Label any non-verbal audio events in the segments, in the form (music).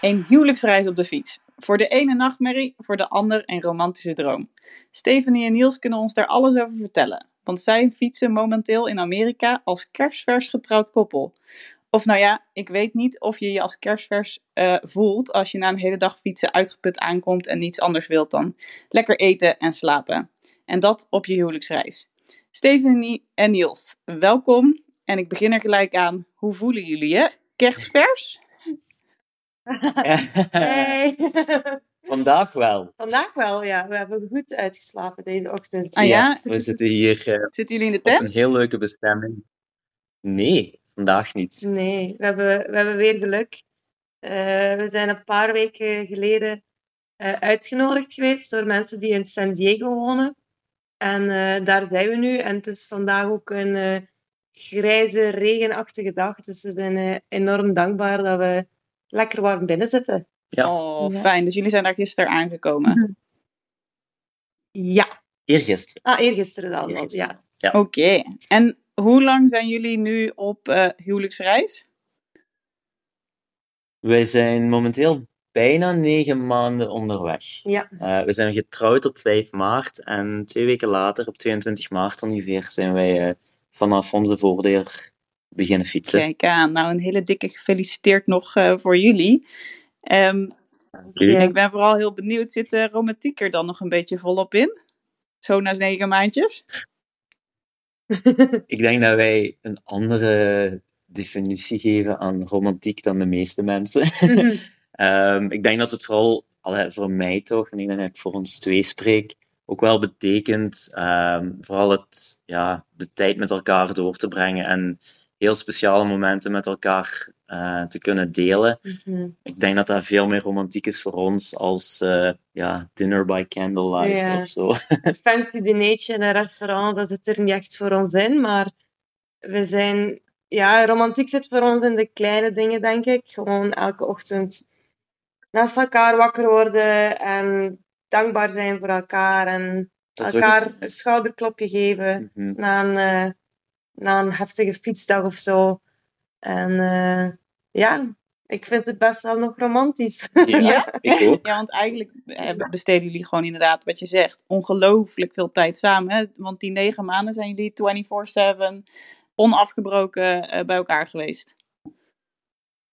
Een huwelijksreis op de fiets. Voor de ene nachtmerrie, voor de ander een romantische droom. Stephanie en Niels kunnen ons daar alles over vertellen. Want zij fietsen momenteel in Amerika als kerstvers getrouwd koppel. Of nou ja, ik weet niet of je je als kerstvers eh, voelt als je na een hele dag fietsen uitgeput aankomt en niets anders wilt dan lekker eten en slapen. En dat op je huwelijksreis. Stephanie en Niels, welkom. En ik begin er gelijk aan. Hoe voelen jullie je? Kerstvers? (laughs) Hey. Vandaag wel. Vandaag wel, ja. We hebben goed uitgeslapen deze ochtend. Ah ja? We zitten hier Zitten jullie in de op een tent? heel leuke bestemming. Nee, vandaag niet. Nee, we hebben, we hebben weer geluk. Eh, we zijn een paar weken geleden eh, uitgenodigd geweest door mensen die in San Diego wonen. En eh, daar zijn we nu. En het is vandaag ook een eh, grijze, regenachtige dag. Dus we zijn enorm dankbaar dat we lekker warm binnen zitten. Ja. Oh, Ja. fijn. Dus jullie zijn daar gisteren aangekomen. Ja. Eergisteren. Ah, eergisteren dan. Eergisteren. Ja. Oké. En hoe lang zijn jullie nu op eh, huwelijksreis? Wij zijn momenteel bijna negen maanden onderweg. Ja. Eh, we zijn getrouwd op 5 maart en twee weken later, op 22 maart ongeveer, zijn wij eh, vanaf onze voordeur beginnen fietsen. Kijk aan. Nou, een hele dikke gefeliciteerd nog eh, voor jullie. Ehm, Dank u. Ja. Ik ben vooral heel benieuwd, zit de romantiek er dan nog een beetje volop in? Zo na negen maandjes? (laughs) (laughs) Ik denk dat wij een andere definitie geven aan romantiek dan de meeste mensen. (laughs) Ehm, ik denk dat het vooral, allee, voor mij toch, en ik denk dat ik voor ons twee spreek, ook wel betekent ehm, vooral het, ja, de tijd met elkaar door te brengen en heel speciale momenten met elkaar eh, te kunnen delen. Mhm. Ik denk dat dat veel meer romantiek is voor ons als eh, ja, dinner by candlelight of zo. een fancy dinertje in een restaurant, dat zit er niet echt voor ons in. Maar we zijn... Ja, romantiek zit voor ons in de kleine dingen, denk ik. Gewoon elke ochtend naast elkaar wakker worden en dankbaar zijn voor elkaar. En Dat elkaar dus- een schouderklopje geven Mhm. na een, eh, na een heftige fietsdag of zo. En eh, ja, ik vind het best wel nog romantisch. (laughs) Ja, ik ook. Ja, want eigenlijk eh, besteden jullie gewoon inderdaad, wat je zegt, ongelooflijk veel tijd samen. Hè? Want die negen maanden zijn jullie 24-7 onafgebroken eh, bij elkaar geweest.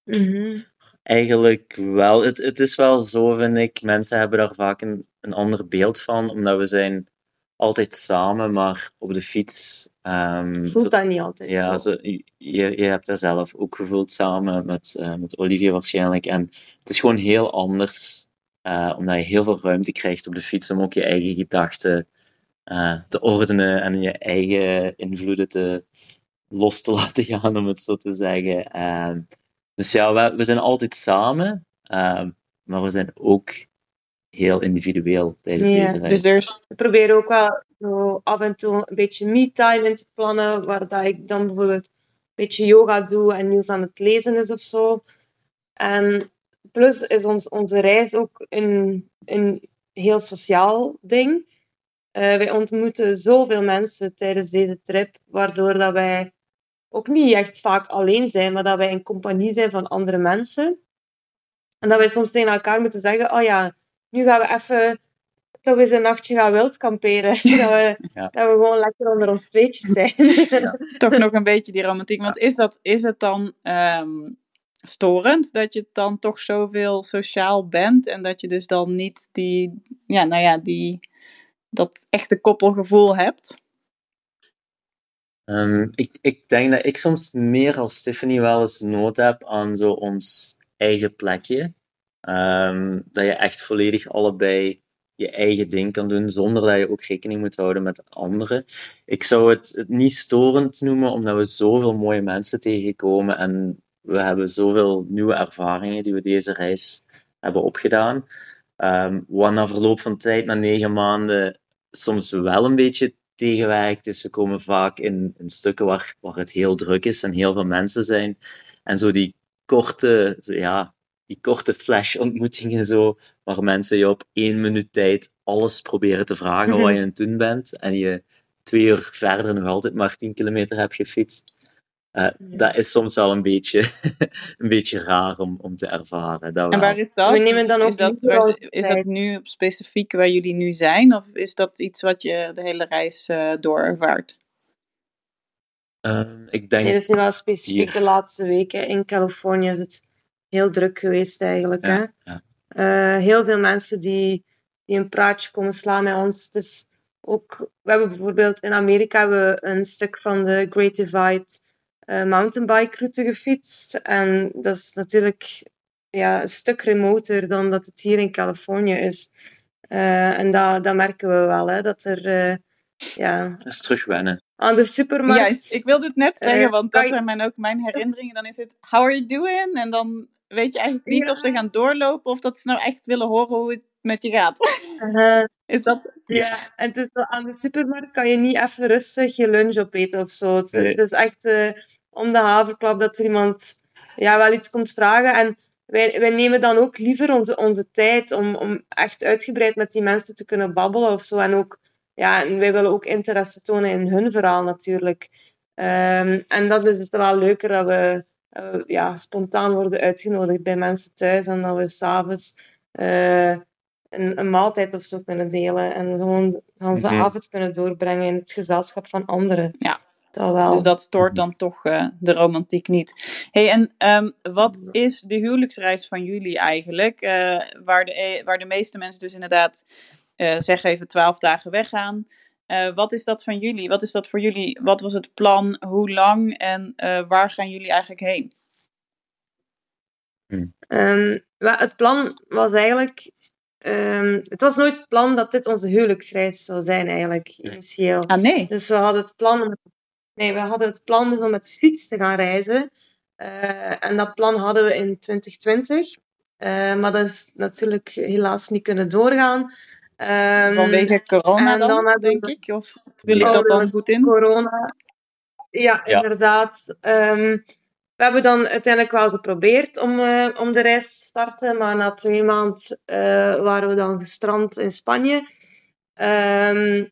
Mhm. Eigenlijk wel. Het, het is wel zo, vind ik. Mensen hebben daar vaak een, een ander beeld van, omdat we zijn altijd samen, maar op de fiets. Ehm, Voelt zo- dat niet altijd ja, zo. zo, je, je hebt dat zelf ook gevoeld samen met, eh, met Olivier waarschijnlijk. En het is gewoon heel anders, eh, omdat je heel veel ruimte krijgt op de fiets om ook je eigen gedachten eh, te ordenen en je eigen invloeden te, los te (laughs) laten gaan, om het zo te zeggen. Ehm, dus ja, we, we zijn altijd samen, ehm, maar we zijn ook heel individueel tijdens Ja, deze reis. Dus er is, We proberen ook wel zo af en toe een beetje me-time in te plannen, waar dat ik dan bijvoorbeeld een beetje yoga doe en Niels aan het lezen is of zo. En plus is ons, onze reis ook een, een heel sociaal ding. Eh, wij ontmoeten zoveel mensen tijdens deze trip, waardoor dat wij ook niet echt vaak alleen zijn, maar dat wij in compagnie zijn van andere mensen. En dat wij soms tegen elkaar moeten zeggen, oh ja, nu gaan we even toch eens een nachtje gaan wild kamperen. (laughs) dat, we, Ja. dat we gewoon lekker onder ons tweetjes zijn. (laughs) toch nog een beetje die romantiek. Want is, dat, is het dan ehm, storend dat je dan toch zoveel sociaal bent en dat je dus dan niet die, ja, nou ja, die, dat echte koppelgevoel hebt? Ehm, ik, ik denk dat ik soms meer als Tiffany wel eens nood heb aan zo ons eigen plekje. Ehm, dat je echt volledig allebei je eigen ding kan doen, zonder dat je ook rekening moet houden met anderen. Ik zou het, niet storend noemen, omdat we zoveel mooie mensen tegenkomen en we hebben zoveel nieuwe ervaringen die we deze reis hebben opgedaan. Ehm, wat na verloop van tijd, na negen maanden, soms wel een beetje tegenwerkt. Dus we komen vaak in, stukken waar, waar het heel druk is en heel veel mensen zijn. En zo die korte, ja, die korte flash-ontmoetingen zo, waar mensen je op één minuut tijd alles proberen te vragen wat je aan het doen bent. En je twee uur verder nog altijd maar 10 kilometer hebt gefietst. Uh, dat is soms wel een beetje, (laughs) een beetje raar om, om te ervaren. Dat en waar is dat? We nemen dan ook is, dat, waar, is dat nu specifiek waar jullie nu zijn? Of is dat iets wat je de hele reis uh, door ervaart? Um, ik denk... Nee, dat is nu wel specifiek hier. de laatste weken. In Californië is het heel druk geweest eigenlijk. Ja, hè? Ja. Uh, heel veel mensen die, die een praatje komen slaan met ons. Dus ook, we hebben bijvoorbeeld in Amerika we een stuk van de Great Divide uh, mountainbike route gefietst. En dat is natuurlijk ja, een stuk remoter dan dat het hier in Californië is. Uh, en dat, dat merken we wel, hè, dat er... Uh, ja, dat is terugwennen. Aan de supermarkt. Juist, ik wilde het net zeggen, want dat zijn mijn, ook mijn herinneringen. Dan is het, how are you doing? En dan weet je eigenlijk niet ja. of ze gaan doorlopen of dat ze nou echt willen horen hoe het met je gaat. Uh, (laughs) is dat... Ja, en dus aan de supermarkt kan je niet even rustig je lunch opeten of zo. Het, nee. het is echt uh, om de haverklap dat er iemand ja, wel iets komt vragen. En wij, wij nemen dan ook liever onze, onze tijd om, om echt uitgebreid met die mensen te kunnen babbelen of zo. En ook, ja, en wij willen ook interesse tonen in hun verhaal natuurlijk. Um, en dat is het wel leuker dat we uh, ja, spontaan worden uitgenodigd bij mensen thuis en dat we s'avonds uh, een, een, maaltijd of zo kunnen delen en gewoon onze Mhm. avond kunnen doorbrengen in het gezelschap van anderen. Ja. Dat wel. Dus dat stoort dan toch uh, de romantiek niet. hey, en um, wat is de huwelijksreis van jullie eigenlijk? Uh, waar, de, waar de meeste mensen dus inderdaad, uh, zeg even, twaalf dagen weggaan. Uh, wat is dat van jullie? Wat is dat voor jullie? Wat was het plan? Hoe lang? En uh, waar gaan jullie eigenlijk heen? Um, het plan was eigenlijk. Um, het was nooit het plan dat dit onze huwelijksreis zou zijn, eigenlijk, initieel. Ah, nee. Dus we hadden het plan om, nee, we hadden het plan dus om met de fiets te gaan reizen. Uh, en dat plan hadden we in 2020. maar dat is natuurlijk helaas niet kunnen doorgaan. Um, Vanwege corona dan, dan denk ik? Of wil ik dat dan goed in? Corona. Ja, Ja. inderdaad. Ehm, we hebben dan uiteindelijk wel geprobeerd om, eh, om de reis te starten, maar na twee maanden eh, waren we dan gestrand in Spanje. Ehm,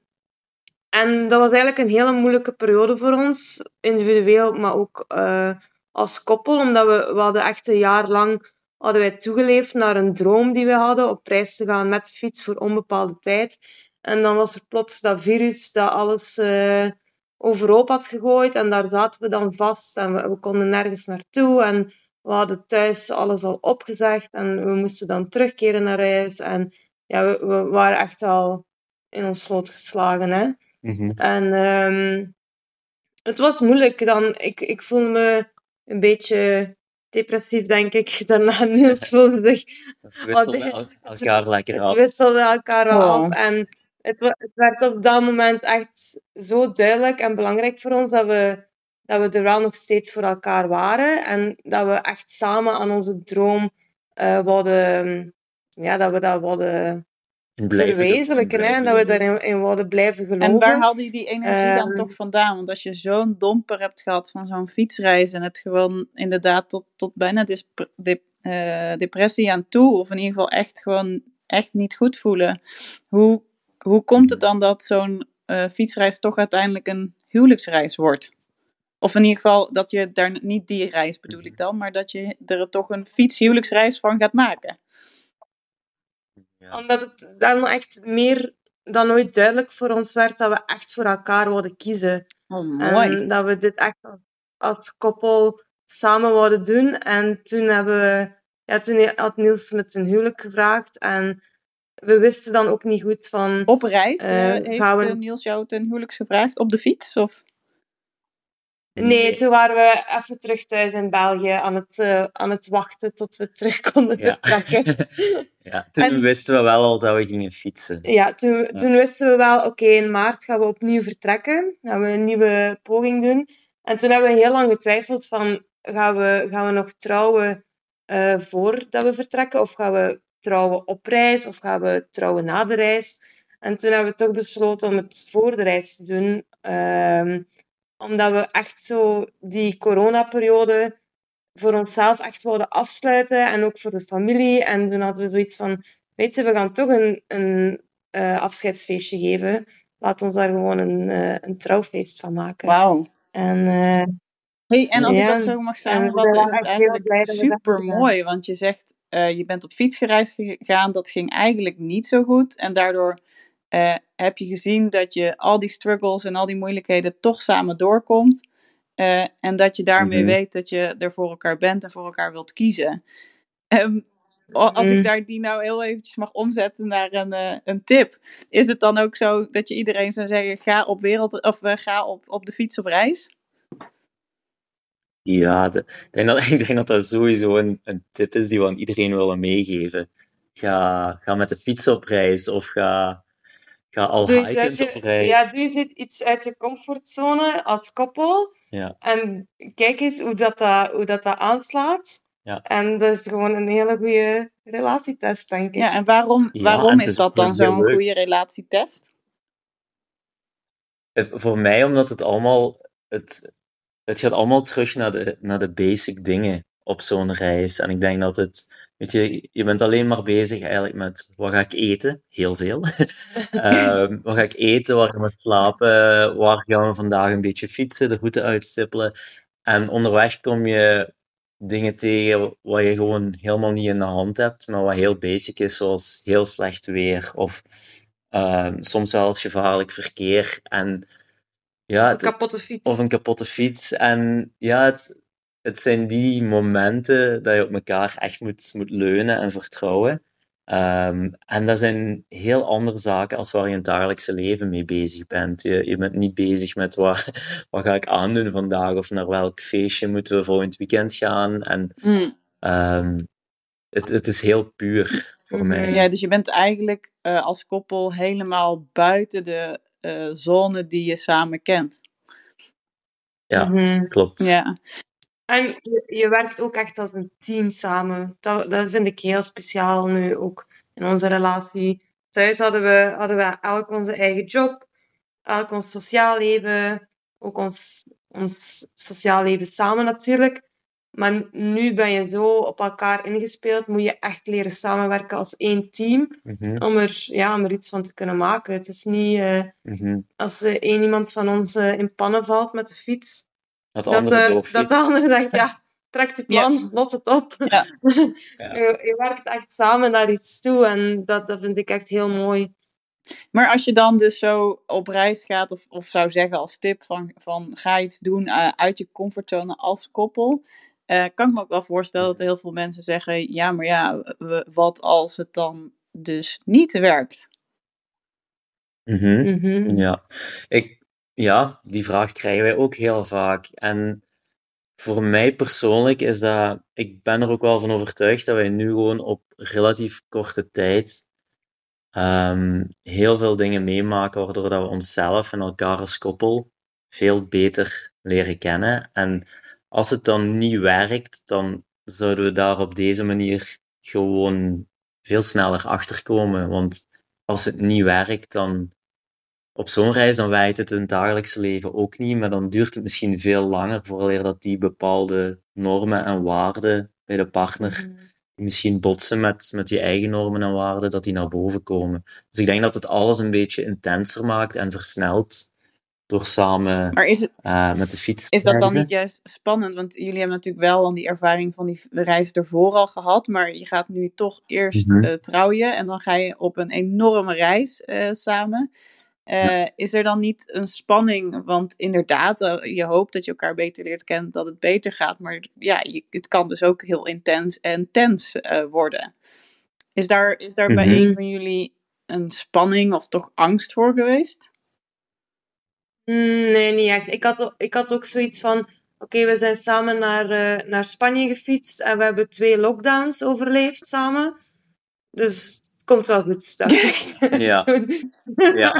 en dat was eigenlijk een hele moeilijke periode voor ons, individueel, maar ook eh, als koppel, omdat we, we hadden echt een jaar lang hadden wij toegeleefd naar een droom die we hadden, op reis te gaan met de fiets voor onbepaalde tijd. En dan was er plots dat virus dat alles uh, overhoop had gegooid en daar zaten we dan vast en we, we, konden nergens naartoe en we hadden thuis alles al opgezegd en we moesten dan terugkeren naar huis en ja, we, we waren echt al in ons sloot geslagen. Hè? Mm -hmm. En um, het was moeilijk dan. Ik, ik voel me een beetje depressief, denk ik. (laughs) Daarna Niels voelde zich... Het wisselde el elkaar lekker af. Het wisselde elkaar wel Oh. af. En het, het, werd op dat moment echt zo duidelijk en belangrijk voor ons dat we, dat we er wel nog steeds voor elkaar waren. En dat we echt samen aan onze droom uh, wouden... Ja, dat we dat wouden verwezenlijken. Hè? En dat we daarin in wouden blijven geloven. En waar haalde je die energie Ehm, dan toch vandaan? Want als je zo'n domper hebt gehad van zo'n fietsreis en het gewoon inderdaad tot, tot bijna dis- de, uh, depressie aan toe, of in ieder geval echt gewoon echt niet goed voelen, hoe, hoe komt het dan dat zo'n uh, fietsreis toch uiteindelijk een huwelijksreis wordt? Of in ieder geval dat je daar niet die reis bedoel ik dan, maar dat je er toch een fietshuwelijksreis van gaat maken. Ja. Omdat het dan echt meer dan ooit duidelijk voor ons werd dat we echt voor elkaar wilden kiezen. Oh, mooi. En dat we dit echt als koppel samen wilden doen. En toen hebben we, ja, toen had Niels met zijn huwelijk gevraagd. En we wisten dan ook niet goed van. Op reis uh, heeft we... Niels jou ten huwelijks gevraagd? Op de fiets? Of? Nee, toen waren we even terug thuis in België aan het, uh, aan het wachten tot we terug konden ja. vertrekken. (laughs) ja, toen en, wisten we wel al dat we gingen fietsen. Ja, toen, ja. toen wisten we wel, oké, okay, in maart gaan we opnieuw vertrekken. Gaan we een nieuwe poging doen. En toen hebben we heel lang getwijfeld van, gaan we, gaan we nog trouwen uh, voordat we vertrekken? Of gaan we trouwen op reis? Of gaan we trouwen na de reis? En toen hebben we toch besloten om het voor de reis te doen. Uh, omdat we echt zo die coronaperiode voor onszelf echt wilden afsluiten. En ook voor de familie. En toen hadden we zoiets van, weet je, we gaan toch een, een uh, afscheidsfeestje geven. Laat ons daar gewoon een, uh, een trouwfeest van maken. Wauw. En uh, Hey, en als ik dat zo mag samenvatten, is het eigenlijk super mooi. Want je zegt, eh, je bent op fietsgereis gegaan, dat ging eigenlijk niet zo goed. En daardoor eh, heb je gezien dat je al die struggles en al die moeilijkheden toch samen doorkomt. Eh, en dat je daarmee Mhm. weet dat je er voor elkaar bent en voor elkaar wilt kiezen. Ehm, als ik Mhm. daar die nou heel eventjes mag omzetten naar een, eh, een tip. Is het dan ook zo dat je iedereen zou zeggen, ga op, wereld, of, ga op, op de fiets op reis? Ja, de- ik denk dat, (laughs) ik denk dat dat sowieso een, een tip is die we aan iedereen willen meegeven. Ga, ga met de fiets op reis of ga, ga al Doe uit hikend op je, reis. ja, doe eens iets uit je comfortzone als koppel. Ja. En kijk eens hoe dat, dat, hoe dat, dat aanslaat. Ja. En dat is gewoon een hele goede relatietest, denk ik. Ja, en waarom, Ja, waarom en is dat dan zo'n goede relatietest? Het- Voor mij, omdat het allemaal, het, het gaat allemaal terug naar de, naar de basic dingen op zo'n reis. En ik denk dat het, weet je, je bent alleen maar bezig eigenlijk met wat ga ik eten? Heel veel. (laughs) Ehm, wat ga ik eten? Waar gaan we slapen? Waar gaan we vandaag een beetje fietsen? De route uitstippelen. En onderweg kom je dingen tegen wat je gewoon helemaal niet in de hand hebt, maar wat heel basic is, zoals heel slecht weer of ehm, soms wel eens gevaarlijk verkeer. En ja, Een kapotte fiets. of een kapotte fiets. En ja, het, het zijn die momenten dat je op elkaar echt moet, moet leunen en vertrouwen. Ehm, en dat zijn heel andere zaken als waar je in het dagelijkse leven mee bezig bent. Je, je bent niet bezig met wat, (laughs) wat ga ik aandoen vandaag of naar welk feestje moeten we volgend weekend gaan. En Hmm. ehm, het, het is heel puur voor Mhm. mij. Ja, dus je bent eigenlijk eh, als koppel helemaal buiten de eh, zone die je samen kent. Ja, Mhm. klopt. Ja, En je, je werkt ook echt als een team samen. Dat, dat vind ik heel speciaal nu ook in onze relatie. Thuis hadden we, hadden we elk onze eigen job, elk ons sociaal leven, ook ons, ons sociaal leven samen natuurlijk. Maar nu ben je zo op elkaar ingespeeld, moet je echt leren samenwerken als één team Mhm, om er, ja, om er iets van te kunnen maken. Het is niet eh, mhm. als er één iemand van ons eh, in pannen valt met de fiets, Dat de dat, andere eh, dat de ander denkt, ja, (laughs) trek de plan, los het op. Ja. (laughs) Ja. je, je werkt echt samen naar iets toe en dat, dat vind ik echt heel mooi. maar als je dan dus zo op reis gaat, of, of zou zeggen als tip van, van ga iets doen eh, uit je comfortzone als koppel, eh, kan ik me ook wel voorstellen dat heel veel mensen zeggen, ja, maar ja, we- wat als het dan dus niet werkt? Mhm. Mhm. Ja. Ik, ja, die vraag krijgen wij ook heel vaak. En voor mij persoonlijk is dat, ik ben er ook wel van overtuigd dat wij nu gewoon op relatief korte tijd ehm, heel veel dingen meemaken, waardoor dat we onszelf en elkaar als koppel veel beter leren kennen. En als het dan niet werkt, dan zouden we daar op deze manier gewoon veel sneller achter komen. Want als het niet werkt, dan op zo'n reis, dan werkt het in het dagelijkse leven ook niet, maar dan duurt het misschien veel langer vooraleer dat die bepaalde normen en waarden bij de partner, Mhm. die misschien botsen met, met je eigen normen en waarden, dat die naar boven komen. Dus ik denk dat het alles een beetje intenser maakt en versnelt door samen Maar is, het, eh, met de fiets te is dat dan niet juist spannend? Want jullie hebben natuurlijk wel dan die ervaring van die reis ervoor al gehad, maar je gaat nu toch eerst Mhm. eh, trouwen en dan ga je op een enorme reis eh, samen. Eh, Is er dan niet een spanning? Want inderdaad, eh, je hoopt dat je elkaar beter leert kennen, dat het beter gaat. Maar ja, je, het kan dus ook heel intens en tens eh, worden. Is daar, is daar bij Mhm. een van jullie een spanning of toch angst voor geweest? Mm, Nee, niet echt. Ik had, ik had ook zoiets van: oké, we zijn samen naar, eh, naar Spanje gefietst en we hebben twee lockdowns overleefd samen. Dus komt wel goed. ik. Ja. (laughs) Ja.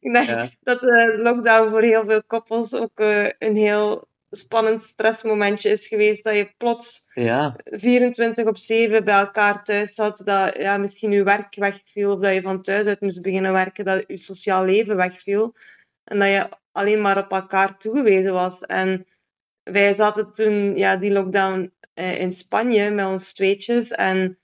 ik denk (laughs) Ja. dat de lockdown voor heel veel koppels ook eh, een heel spannend stressmomentje is geweest. Dat je plots ja. 24 op 7 bij elkaar thuis zat, dat ja, misschien je werk wegviel, of dat je van thuis uit moest beginnen werken, dat je sociaal leven wegviel. En dat je alleen maar op elkaar toegewezen was. En wij zaten toen, ja, die lockdown eh, in Spanje met ons tweetjes. En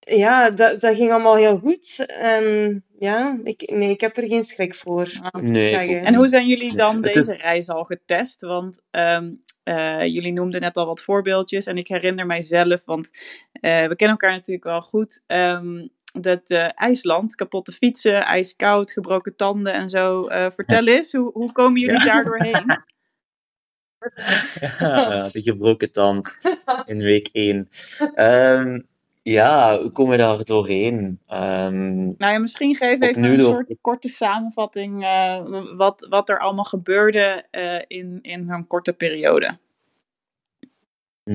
ja, dat, dat ging allemaal heel goed. En ja, ik, nee, ik heb er geen schrik voor. moet ik Nee, ik zeggen. ook En hoe zijn jullie dan deze reis al getest? Want ehm, eh, jullie noemden net al wat voorbeeldjes. En ik herinner mijzelf, want eh, we kennen elkaar natuurlijk wel goed. ehm, dat eh, IJsland, kapotte fietsen, ijskoud, gebroken tanden en zo. Eh, vertel eens, hoe, hoe komen jullie daar doorheen? (laughs) (laughs) Ja, de gebroken tand in week 1. Ja, hoe komen we daar doorheen? Ehm, Nou ja, misschien geef even een door- soort korte samenvatting eh, wat, wat er allemaal gebeurde eh, in, in zo'n korte periode.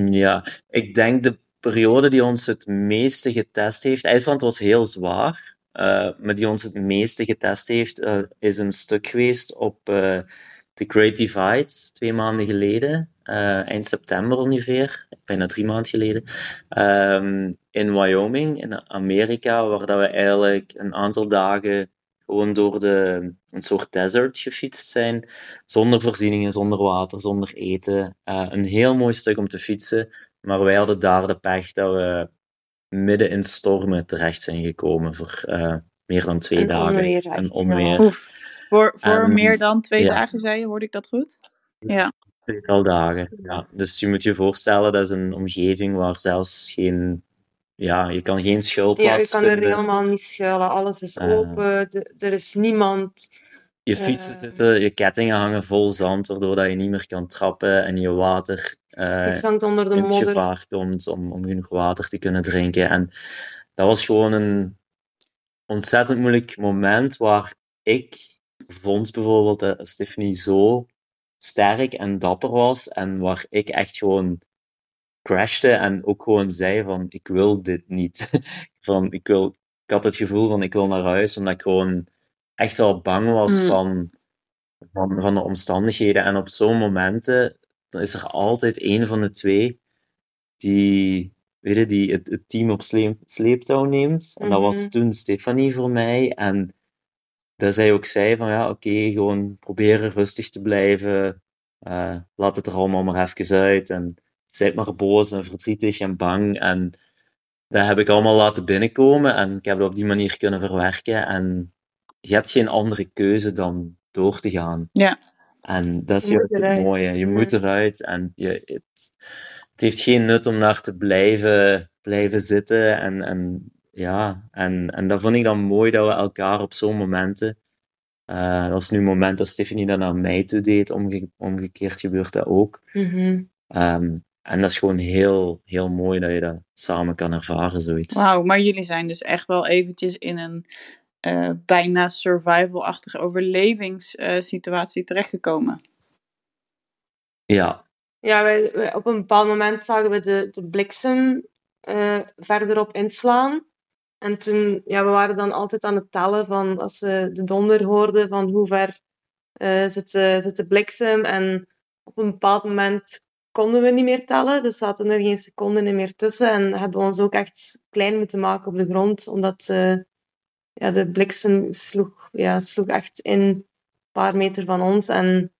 Ja, ik denk de periode die ons het meeste getest heeft. IJsland was heel zwaar, eh, maar die ons het meeste getest heeft, is een stuk geweest op The Great Divide, twee maanden geleden, eh, eind september ongeveer, bijna drie maanden geleden, ehm, in Wyoming, in Amerika, waar dat we eigenlijk een aantal dagen gewoon door de, een soort desert gefietst zijn, zonder voorzieningen, zonder water, zonder eten. Eh, een heel mooi stuk om te fietsen, maar wij hadden daar de pech dat we midden in stormen terecht zijn gekomen voor eh, meer dan twee Een dagen. onweer, echt, een ja. Voor, voor Ehm, meer dan twee ja. dagen, zei je, hoorde ik dat goed? Ja. Tweetal dagen, ja. Dus je moet je voorstellen, dat is een omgeving waar zelfs geen... Ja, je kan geen Ja, schuilplaats je kan er vinden. helemaal niet schuilen. Alles is Eh. open. de- er is niemand. Je fietsen Eh. zitten, je kettingen hangen vol zand, waardoor dat je niet meer kan trappen en je water eh, Iets hangt onder de in het modder. gevaar komt om, om genoeg water te kunnen drinken. En dat was gewoon een ontzettend moeilijk moment waar ik vond bijvoorbeeld dat Stephanie zo sterk en dapper was en waar ik echt gewoon crashte en ook gewoon zei van ik wil dit niet. (laughs) van, ik, wil, ik had het gevoel van ik wil naar huis, omdat ik gewoon echt wel bang was Mm. van, van, van de omstandigheden. En op zo'n momenten dan is er altijd één van de twee die, weet je, die het, het team op sleep, sleeptouw neemt. En dat was Mhm. toen Stefanie voor mij. En dat zij ook zei van ja, oké, gewoon proberen rustig te blijven. Eh, laat het er allemaal maar even uit. En zijt maar boos en verdrietig en bang. En dat heb ik allemaal laten binnenkomen. En ik heb het op die manier kunnen verwerken. En je hebt geen andere keuze dan door te gaan. Ja. En dat is Je het mooie. Je Ja. moet eruit. En je, het, het heeft geen nut om daar te blijven, blijven zitten. En, en, ja, en, en dat vond ik dan mooi dat we elkaar op zo'n momenten. eh, dat was nu een moment dat Stephanie dat naar mij toe deed. Omge, omgekeerd gebeurt dat ook. Mhm. Ehm, en dat is gewoon heel, heel mooi dat je dat samen kan ervaren, zoiets. Wauw, maar jullie zijn dus echt wel eventjes in een eh, bijna survival-achtige overlevingssituatie terechtgekomen. Ja, Ja, wij, wij- op een bepaald moment zagen we de, de bliksem eh, verderop inslaan. En toen, ja, we waren dan altijd aan het tellen van als we de donder hoorden van hoe ver eh, zit, de, zit de bliksem. En op een bepaald moment konden we niet meer tellen, dus zaten er geen seconden meer tussen. En hebben we ons ook echt klein moeten maken op de grond, omdat eh, ja, de bliksem sloeg, ja, sloeg echt in een paar meter van ons. En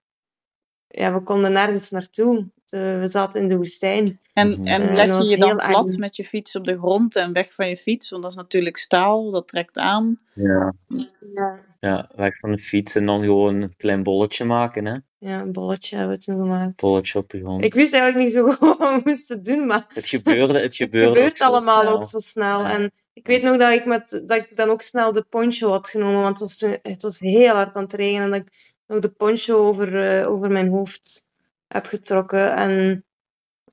ja, we konden nergens naartoe. We zaten in de woestijn. En, Mhm. en Eh, leg je je dan plat met je fiets op de grond en weg van je fiets? Want dat is natuurlijk staal, dat trekt aan. ja, Ja, ja, weg van de fiets en dan gewoon een klein bolletje maken, hè. ja een bolletje hebben we toen gemaakt. Bolletje op de grond. Ik wist eigenlijk niet zo goed (laughs) wat we moesten doen, maar (laughs) Het gebeurde, het (laughs) het gebeurde gebeurt ook zo allemaal snel. ook zo snel. Ja. En ik weet nog dat ik, met, dat ik dan ook snel de poncho had genomen, want het was, toen- het was heel hard aan het regenen. En dat ik nog de poncho over, eh, over mijn hoofd heb getrokken. En,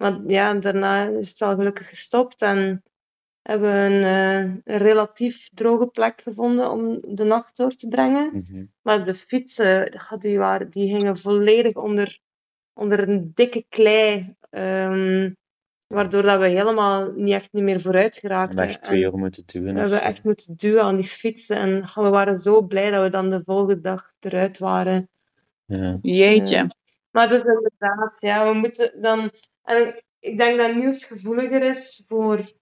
maar ja, daarna is het wel gelukkig gestopt. En hebben we een, eh, een relatief droge plek gevonden om de nacht door te brengen. Mhm. Maar de fietsen, die, waren, die hingen volledig onder, onder een dikke klei. ehm, waardoor dat we helemaal niet echt niet meer vooruit We geraakten. hebben echt twee En uur moeten duwen. we hebben echt moeten duwen aan die fietsen. En we waren zo blij dat we dan de volgende dag eruit waren. Ja. Jeetje. Ja. Maar dus inderdaad, ja, we moeten dan... En ik, ik denk dat Niels gevoeliger is voor,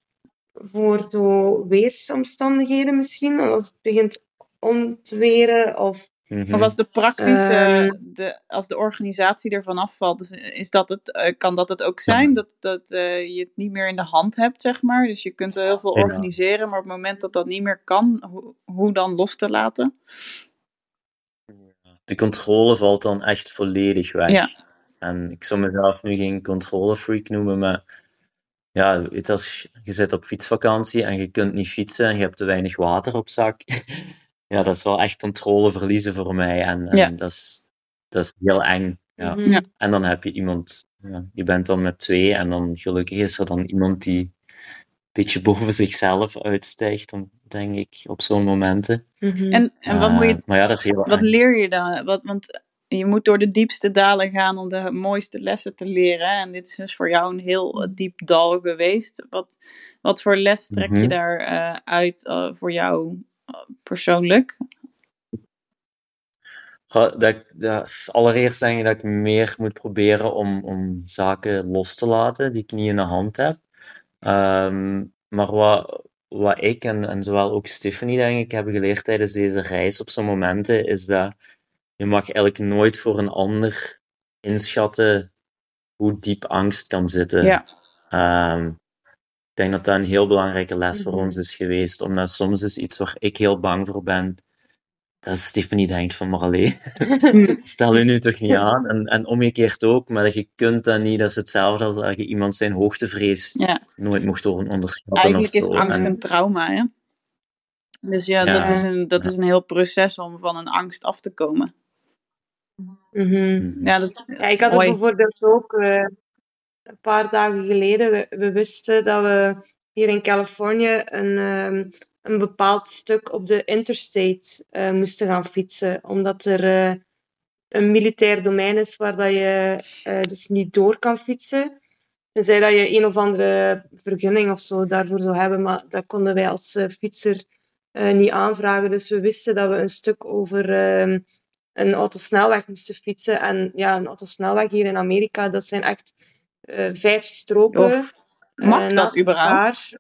voor zo weersomstandigheden misschien. Als het begint om te weren of Mhm. Of als de praktische, Ehm. de, als de organisatie ervan afvalt, dus is dat het, eh, kan dat het ook zijn? Dat, dat eh, je het niet meer in de hand hebt, zeg maar. Dus je kunt heel veel organiseren, maar op het moment dat dat niet meer kan, hoe, hoe dan los te laten? De controle valt dan echt volledig weg. Ja. En ik zou mezelf nu geen controlefreak noemen, maar ja, weet je, als je zit op fietsvakantie en je kunt niet fietsen en je hebt te weinig water op zak, (laughs) ja, dat is wel echt controle verliezen voor mij. En, en Ja. dat, is, dat is heel eng. Ja. Mhm. Ja. En dan heb je iemand, ja, je bent dan met twee en dan gelukkig is er dan iemand die een beetje boven zichzelf uitstijgt, dan denk ik, op zo'n momenten. Mhm. En, en wat, moet je, Eh, maar ja, dat is heel wat eng. leer je dan? Wat, want je moet door de diepste dalen gaan om de mooiste lessen te leren. En dit is dus voor jou een heel eh, diep dal geweest. Wat, wat voor les trek je Mhm. daar eh, uit eh, voor jou persoonlijk? Dat, dat, allereerst denk ik dat ik meer moet proberen om, om zaken los te laten die ik niet in de hand heb. Ehm, maar wat, wat ik en, en zowel ook Stephanie, denk ik, hebben geleerd tijdens deze reis op zo'n momenten, is dat je mag eigenlijk nooit voor een ander inschatten hoe diep angst kan zitten. Ja. Ehm, ik denk dat dat een heel belangrijke les voor Mhm. ons is geweest, omdat soms is iets waar ik heel bang voor ben, dat Stephanie denkt van, maar allee, (laughs) (laughs) stel je nu toch niet aan? En, en omgekeerd ook, maar dat je kunt dat niet, dat is hetzelfde als dat je iemand zijn hoogtevrees Ja. nooit mocht on- onderschatten. Eigenlijk is angst En- een trauma, hè? Dus ja, Ja. dat, is een, dat is een heel proces om van een angst af te komen. Mhm. Mhm. Ja, dat is Ja, ik had het bijvoorbeeld ook eh, een paar dagen geleden. We, we wisten dat we hier in Californië een, ehm, een bepaald stuk op de interstate eh, moesten gaan fietsen. Omdat er eh, een militair domein is waar dat je eh, dus niet door kan fietsen. Tenzij dat je een of andere vergunning of zo daarvoor zou hebben. Maar dat konden wij als eh, fietser eh, niet aanvragen. Dus we wisten dat we een stuk over ehm, een autosnelweg moesten fietsen. En ja, een autosnelweg hier in Amerika, dat zijn echt eh, vijf stroken. Of mag eh, dat überhaupt?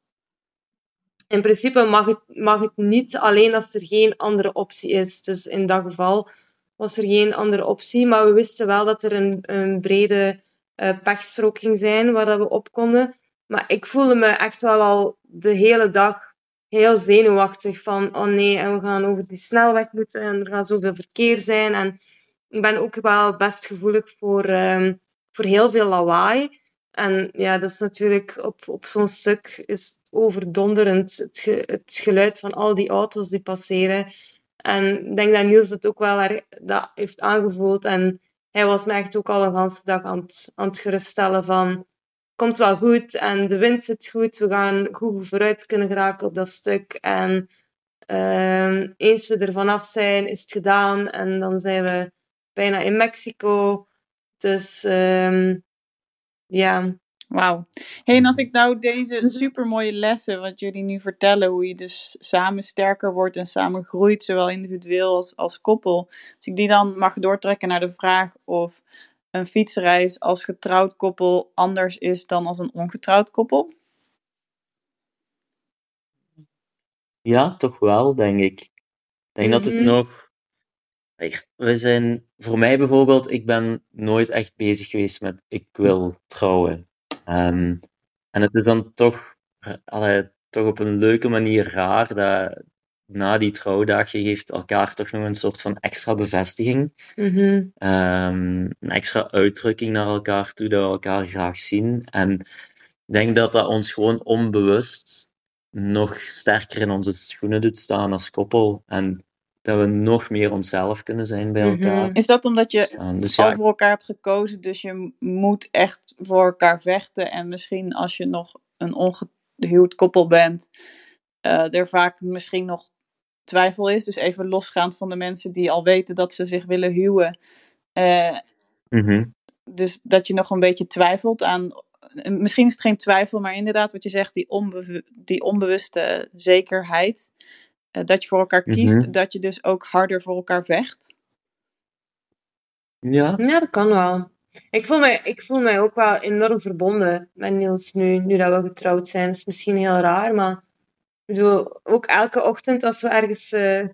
In principe mag het, mag het niet, alleen als er geen andere optie is. Dus in dat geval was er geen andere optie. Maar we wisten wel dat er een, een brede eh, pechstrook ging zijn waar dat we op konden. Maar ik voelde me echt wel al de hele dag heel zenuwachtig van oh nee, en we gaan over die snelweg moeten en er gaat zoveel verkeer zijn. En ik ben ook wel best gevoelig voor, ehm, voor heel veel lawaai. En ja, dat is natuurlijk op, op zo'n stuk is overdonderend, het, ge- het geluid van al die auto's die passeren. En ik denk dat Niels het ook wel erg- dat heeft aangevoeld. En hij was me echt ook al een hele dag aan het, aan het geruststellen van komt wel goed en de wind zit goed. We gaan goed vooruit kunnen geraken op dat stuk. En ehm, eens we er vanaf zijn, is het gedaan. En dan zijn we bijna in Mexico. Dus ehm, ja. Wauw. Hey, en als ik nou deze Mhm. supermooie lessen, wat jullie nu vertellen, hoe je dus samen sterker wordt en samen groeit, zowel individueel als, als koppel, als ik die dan mag doortrekken naar de vraag of een fietsreis als getrouwd koppel anders is dan als een ongetrouwd koppel? Ja, toch wel, denk ik. Ik denk dat het Mhm. nog. Ik- We zijn, voor mij bijvoorbeeld, ik ben nooit echt bezig geweest met ik wil trouwen. Ehm, en het is dan toch, eh, allee, toch op een leuke manier raar dat na die trouwdag geeft elkaar toch nog een soort van extra bevestiging. Mhm. Ehm, een extra uitdrukking naar elkaar toe, dat we elkaar graag zien. En ik denk dat dat ons gewoon onbewust nog sterker in onze schoenen doet staan als koppel. En dat we nog meer onszelf kunnen zijn bij Mhm. elkaar. Is dat omdat je dus al ja, voor elkaar hebt gekozen, dus je moet echt voor elkaar vechten en misschien als je nog een ongehuwd koppel bent, eh, er vaak misschien nog twijfel is. Dus even losgaand van de mensen die al weten dat ze zich willen huwen. Eh, mhm. dus dat je nog een beetje twijfelt aan. Misschien is het geen twijfel, maar inderdaad, wat je zegt, die, die onbewuste zekerheid. eh, dat je voor elkaar kiest, Mhm. dat je dus ook harder voor elkaar vecht. ja. Ja, dat kan wel. Ik voel mij, ik voel mij ook wel enorm verbonden met Niels nu, nu dat we getrouwd zijn. Dat is misschien heel raar, maar ik bedoel, ook elke ochtend als we ergens eh,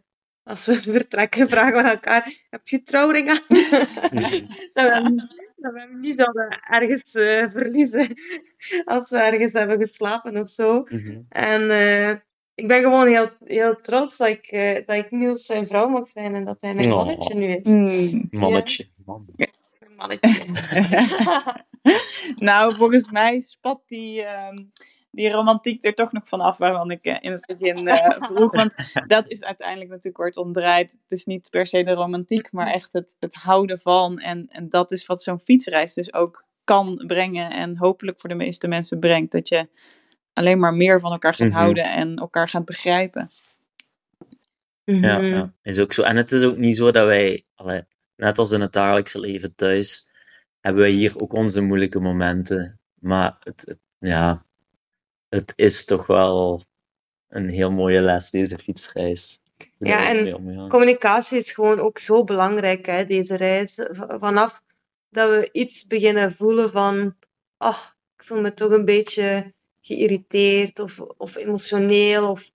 als we (laughs) vertrekken, vragen we elkaar: Heb je trouwring aan? (laughs) dat, we, hem- dat we hem niet zouden ergens eh, verliezen (laughs) als we ergens hebben geslapen of zo. Mhm. En eh, ik ben gewoon heel, heel trots dat ik, eh, dat ik Niels zijn vrouw mag zijn en dat hij mijn Oh. mannetje nu is. Hmm. Mannetje. Man. Mijn mannetje. nou, volgens mij spat die, ehm, die romantiek er toch nog vanaf waarvan ik eh, in het begin eh, (laughs) vroeg. Want dat is uiteindelijk natuurlijk waar het om draait. Het is niet per se de romantiek, maar echt het, het houden van. En, en dat is wat zo'n fietsreis dus ook kan brengen. En hopelijk voor de meeste mensen brengt. Dat je alleen maar meer van elkaar gaat Mhm. houden en elkaar gaat begrijpen. Ja, Mhm. ja, is ook zo. En het is ook niet zo dat wij, allee, net als in het dagelijkse leven thuis, hebben wij hier ook onze moeilijke momenten. Maar het, het- ja, het is toch wel een heel mooie les, deze fietsreis. Ja, en. Communicatie is gewoon ook zo belangrijk, hè, deze reis. Vanaf dat we iets beginnen voelen van, ach, ik voel me toch een beetje geïrriteerd of, of emotioneel, of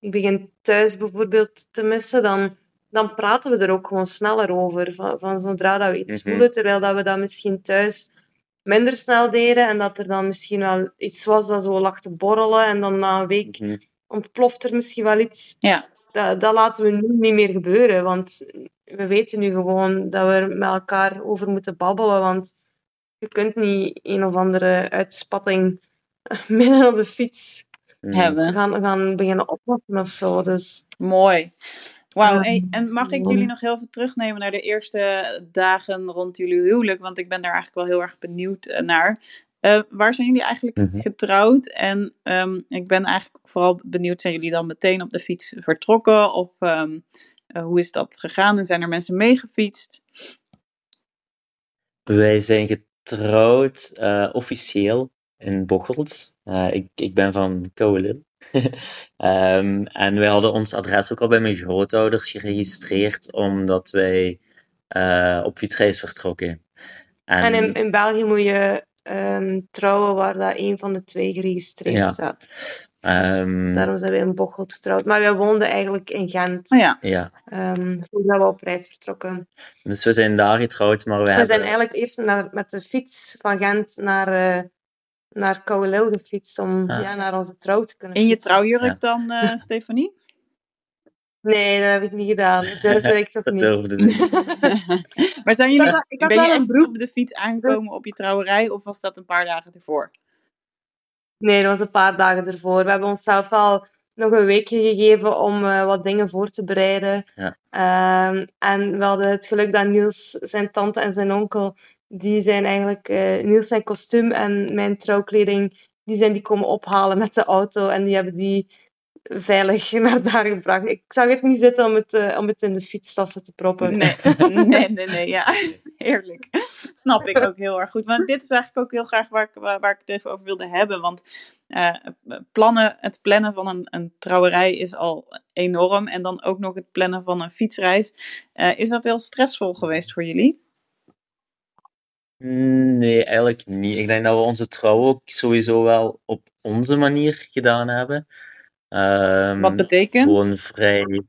ik begin thuis bijvoorbeeld te missen, dan, dan praten we er ook gewoon sneller over. Van, van zodra dat we iets Mhm. voelen, terwijl dat we dat misschien thuis minder snel deden en dat er dan misschien wel iets was dat zo lag te borrelen en dan na een week Mhm. ontploft er misschien wel iets Ja, dat, dat laten we nu niet meer gebeuren. Want we weten nu gewoon dat we er met elkaar over moeten babbelen. Want je kunt niet een of andere uitspatting (laughs) midden op de fiets hebben. gaan, gaan beginnen oplossen of zo. Dus Mooi. Wauw, hey, en mag ik jullie nog heel veel terugnemen naar de eerste dagen rond jullie huwelijk? Want ik ben daar eigenlijk wel heel erg benieuwd eh, naar. Eh, waar zijn jullie eigenlijk Mhm. getrouwd? En ehm, ik ben eigenlijk vooral benieuwd, zijn jullie dan meteen op de fiets vertrokken? Of ehm, eh, hoe is dat gegaan? En zijn er mensen meegefietst? Wij zijn getrouwd officieel in Bocholt. Ik, ik ben van Kouwelin. (laughs) Ehm, en wij hadden ons adres ook al bij mijn grootouders geregistreerd, omdat wij eh, op fietsreis vertrokken. en in, in België moet je ehm, trouwen waar dat een van de twee geregistreerd Ja. staat. ehm, Daarom zijn we in Bocholt getrouwd. Maar wij woonden eigenlijk in Gent. Oh ja, ja, ehm, voordat we op reis vertrokken. dus we zijn daar getrouwd, maar we We hebben... zijn eigenlijk eerst naar, met de fiets van Gent naar, eh naar Kouwelil gefietst om ja, naar onze trouw te kunnen in je trouwjurk Ja. dan, eh, (laughs) Stefanie? Nee, dat heb ik niet gedaan. Dat durfde ik toch Dat niet. durfde ze. (laughs) maar zijn jullie, Ik ben je wel een echt broek. op de fiets aangekomen op je trouwerij? Of was dat een paar dagen ervoor? Nee, dat was een paar dagen ervoor. We hebben onszelf al nog een weekje gegeven om eh, wat dingen voor te bereiden. Ja. Ehm, en we hadden het geluk dat Niels, zijn tante en zijn onkel, die zijn eigenlijk... eh, Niels zijn kostuum en mijn trouwkleding, die zijn die komen ophalen met de auto. En die hebben die veilig (laughs) naar daar gebracht. Ik zag het niet zitten om het, eh, om het in de fietstassen te proppen. Nee, (laughs) nee, nee, nee, ja. (laughs) Heerlijk. Snap ik ook heel erg goed. Want dit is eigenlijk ook heel graag waar ik, waar, waar ik het even over wilde hebben. Want eh, plannen, het plannen van een, een trouwerij is al enorm. En dan ook nog het plannen van een fietsreis. Is dat heel stressvol geweest voor jullie? Nee, eigenlijk niet. Ik denk dat we onze trouw ook sowieso wel op onze manier gedaan hebben. Ehm, Wat betekent? Gewoon vrij,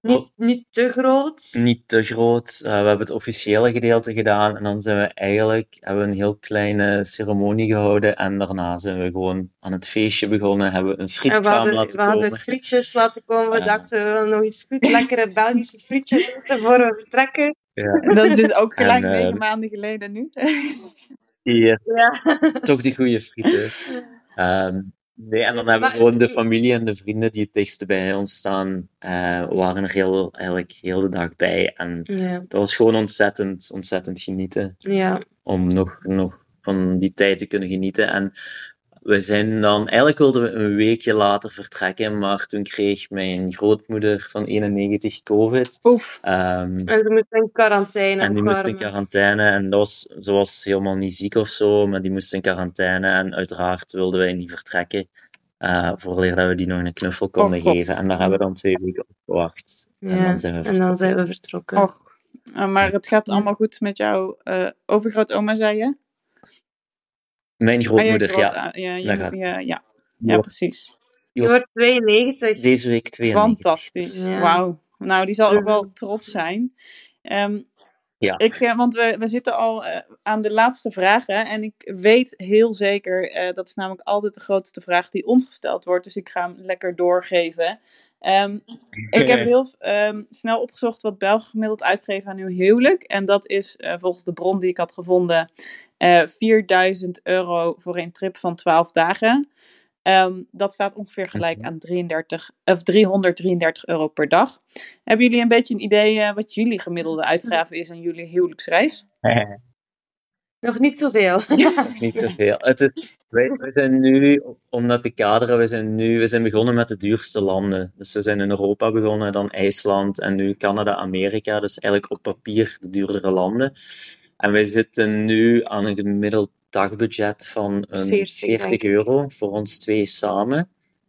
Niet, niet te groot. niet te groot. Eh, we hebben het officiële gedeelte gedaan en dan zijn we eigenlijk, hebben we een heel kleine ceremonie gehouden en daarna zijn we gewoon aan het feestje begonnen, hebben we een frietkraam hadden, laten we hadden komen. frietjes laten komen. We Ja. dachten, we willen nog eens goed lekkere Belgische frietjes (laughs) voor we vertrekken. Ja, (laughs) Dat is dus ook gelijk En, eh, negen maanden geleden nu. (laughs) Ja. toch die goede frieten. (laughs) Ehm, nee, en dan hebben Maar- we gewoon de familie en de vrienden die het dichtst bij ons staan, eh, waren er heel, eigenlijk heel de dag bij. En Ja. dat was gewoon ontzettend, ontzettend genieten. ja. Om nog, nog van die tijd te kunnen genieten. En we zijn dan, eigenlijk wilden we een weekje later vertrekken, maar toen kreeg mijn grootmoeder van 91 COVID. Oef. Ehm, En ze moesten in quarantaine. en die moest in quarantaine. En dat was, ze was helemaal niet ziek of zo, maar die moest in quarantaine. En uiteraard wilden wij niet vertrekken. eh voordat we die nog een knuffel konden Oh, geven. En daar hebben we dan twee weken op gewacht. En Ja, dan zijn we En dan vertrokken. zijn we vertrokken. Och. Eh, maar het gaat allemaal goed met jouw eh overgrootoma, zei je? Mijn Ah, grootmoeder, groot- ja. ja, je- Daar gaat- ja, ja. Ja, wordt precies. Je wordt 92. Deze week 92. Fantastisch. Ja. Wauw. Nou, die zal ook wel trots zijn. Ehm, Ja. ik, eh, want we, we zitten al eh, aan de laatste vragen. En ik weet heel zeker, eh, dat is namelijk altijd de grootste vraag die ons gesteld wordt. Dus ik ga hem lekker doorgeven. Ehm, ik heb (laughs) heel ehm, snel opgezocht wat Belgen gemiddeld uitgeven aan uw huwelijk. En dat is eh, volgens de bron die ik had gevonden eh 4000 euro voor een trip van 12 dagen. Ehm, dat staat ongeveer gelijk aan 33, of 333 euro per dag. Hebben jullie een beetje een idee eh, wat jullie gemiddelde uitgave is aan jullie huwelijksreis? (laughs) Nog niet zoveel. Niet zoveel. Het is, wij, wij zijn nu, om dat te kaderen, we zijn nu we zijn begonnen met de duurste landen. Dus we zijn in Europa begonnen, dan IJsland en nu Canada, Amerika. Dus eigenlijk op papier de duurdere landen. En wij zitten nu aan een gemiddeld dagbudget van een 40, 40 denk ik. euro voor ons twee samen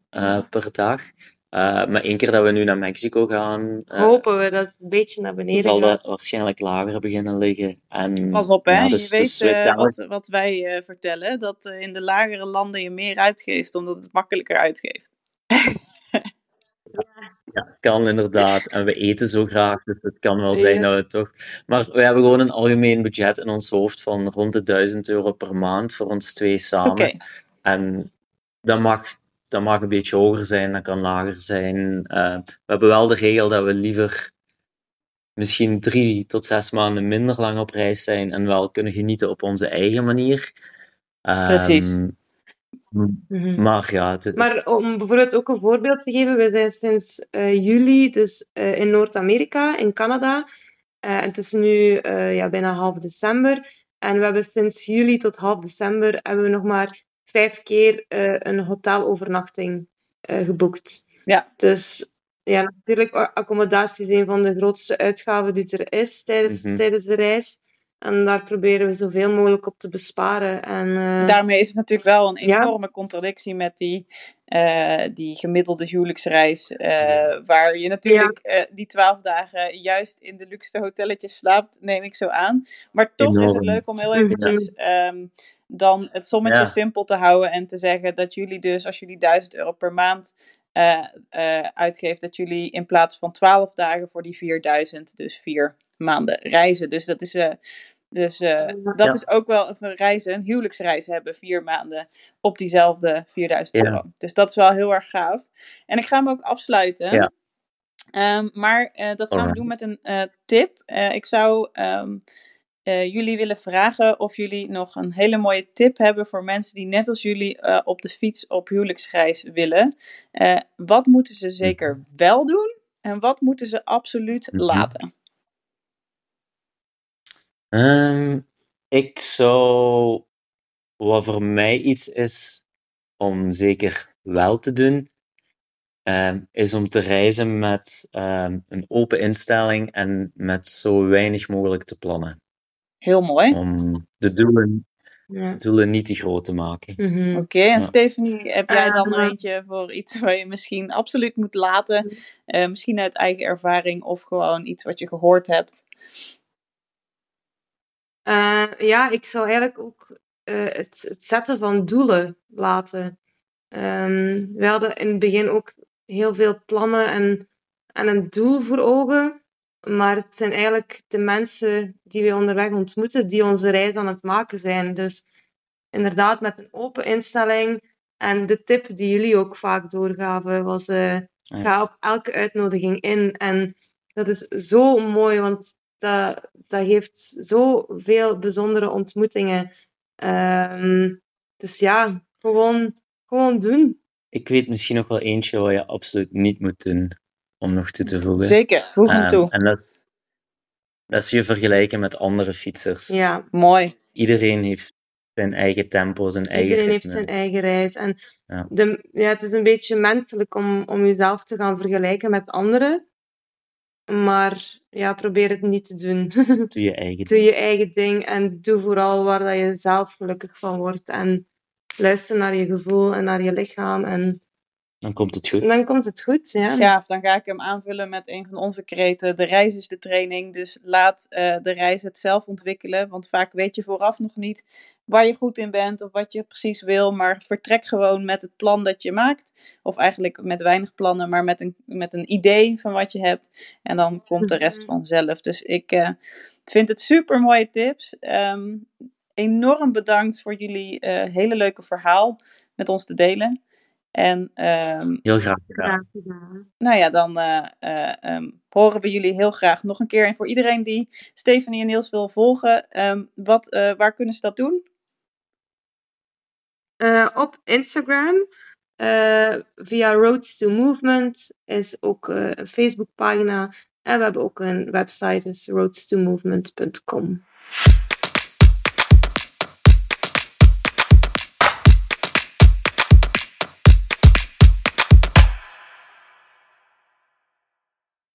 eh, per dag. Eh, maar één keer dat we nu naar Mexico gaan, eh, Hopen we dat het een beetje naar beneden zal gaat. dat waarschijnlijk lager beginnen liggen. En, Pas op, hè? ja, dus- je weet wat, wat wij eh, vertellen, dat in de lagere landen je meer uitgeeft, omdat het makkelijker uitgeeft. (laughs) Ja, kan inderdaad. En we eten zo graag, dus het kan wel Ja. zijn dat we toch. Maar we hebben gewoon een algemeen budget in ons hoofd van rond de 1000 euro per maand voor ons twee samen. En dat mag, dat mag een beetje hoger zijn, dat kan lager zijn. Eh, we hebben wel de regel dat we liever misschien drie tot zes maanden minder lang op reis zijn en wel kunnen genieten op onze eigen manier. Ehm, Precies. Mhm. Maar ja, het, Maar om bijvoorbeeld ook een voorbeeld te geven, we zijn sinds eh, juli dus eh, in Noord-Amerika, in Canada. Eh, en het is nu eh, ja, bijna half december. En we hebben sinds juli tot half december hebben we nog maar vijf keer eh, een hotelovernachting eh, geboekt. Ja. Dus ja, natuurlijk, accommodatie is een van de grootste uitgaven die er is tijdens, Mhm. tijdens de reis. En daar proberen we zoveel mogelijk op te besparen. En, eh, daarmee is het natuurlijk wel een Ja. enorme contradictie met die, eh, die gemiddelde huwelijksreis, eh, waar je natuurlijk eh, die twaalf dagen juist in de luxe hotelletjes slaapt, neem ik zo aan. Maar toch is het leuk om heel eventjes ehm, dan het sommetje Ja. simpel te houden en te zeggen dat jullie dus, als jullie 1000 euro per maand eh, eh, uitgeeft, dat jullie in plaats van 12 dagen voor die 4000, dus vier maanden reizen. Dus dat is, eh, dus, dat Ja. is ook wel een reizen, een huwelijksreis hebben, vier maanden op diezelfde 4000 Ja. euro. Dus dat is wel heel erg gaaf. En ik ga hem ook afsluiten. Ja. Ehm, maar dat gaan we doen met een tip. Ik zou ehm, eh, jullie willen vragen of jullie nog een hele mooie tip hebben voor mensen die net als jullie eh, op de fiets op huwelijksreis willen. Eh, wat moeten ze zeker wel doen en wat moeten ze absoluut Mhm. laten? Ehm, ik zou, wat voor mij iets is om zeker wel te doen, ehm, is om te reizen met ehm, een open instelling en met zo weinig mogelijk te plannen. Heel mooi. Om de doelen, ja. doelen niet te groot te maken. Mhm. Oké, en Ja. Stephanie, heb jij dan nog Eh, eentje voor iets waar je misschien absoluut moet laten? Eh, misschien uit eigen ervaring of gewoon iets wat je gehoord hebt. Eh, ja, ik zou eigenlijk ook eh, het, het zetten van doelen laten. Ehm, we hadden in het begin ook heel veel plannen en, en een doel voor ogen. Maar het zijn eigenlijk de mensen die we onderweg ontmoeten die onze reis aan het maken zijn. Dus inderdaad, met een open instelling. En de tip die jullie ook vaak doorgaven was: eh, ga op elke uitnodiging in. En dat is zo mooi, want dat, dat geeft zoveel bijzondere ontmoetingen. Ehm, dus ja, gewoon, gewoon doen. Ik weet misschien nog wel eentje wat je absoluut niet moet doen, om nog toe te voegen. Zeker, voeg hem Ehm, toe. en dat, dat is je vergelijken met andere fietsers. Ja, Mooi. Iedereen heeft zijn eigen tempo, zijn eigen iedereen heeft zijn eigen reis. En Ja. de, ja, het is een beetje menselijk om, om jezelf te gaan vergelijken met anderen. Maar ja, probeer het niet te doen. (laughs) Doe je eigen doe je eigen ding en doe vooral waar dat je zelf gelukkig van wordt. En luister naar je gevoel en naar je lichaam. En Dan komt het goed. dan komt het goed. Ja. Gaaf, dan ga ik hem aanvullen met een van onze kreten. De reis is de training, dus laat eh, de reis het zelf ontwikkelen. Want vaak weet je vooraf nog niet waar je goed in bent of wat je precies wil, maar vertrek gewoon met het plan dat je maakt. Of eigenlijk met weinig plannen, maar met een, met een idee van wat je hebt. En dan komt de rest Mhm. vanzelf. Dus ik eh, vind het super mooie tips. Ehm, enorm bedankt voor jullie eh, hele leuke verhaal met ons te delen. En ehm, Heel graag gedaan. Nou ja, dan eh, eh, ehm, horen we jullie heel graag nog een keer. En voor iedereen die Stephanie en Niels wil volgen, ehm, wat, eh, waar kunnen ze dat doen? Eh, op Instagram, eh, via Roads to Movement, is ook een Facebookpagina. En we hebben ook een website, is roadstomovement.com.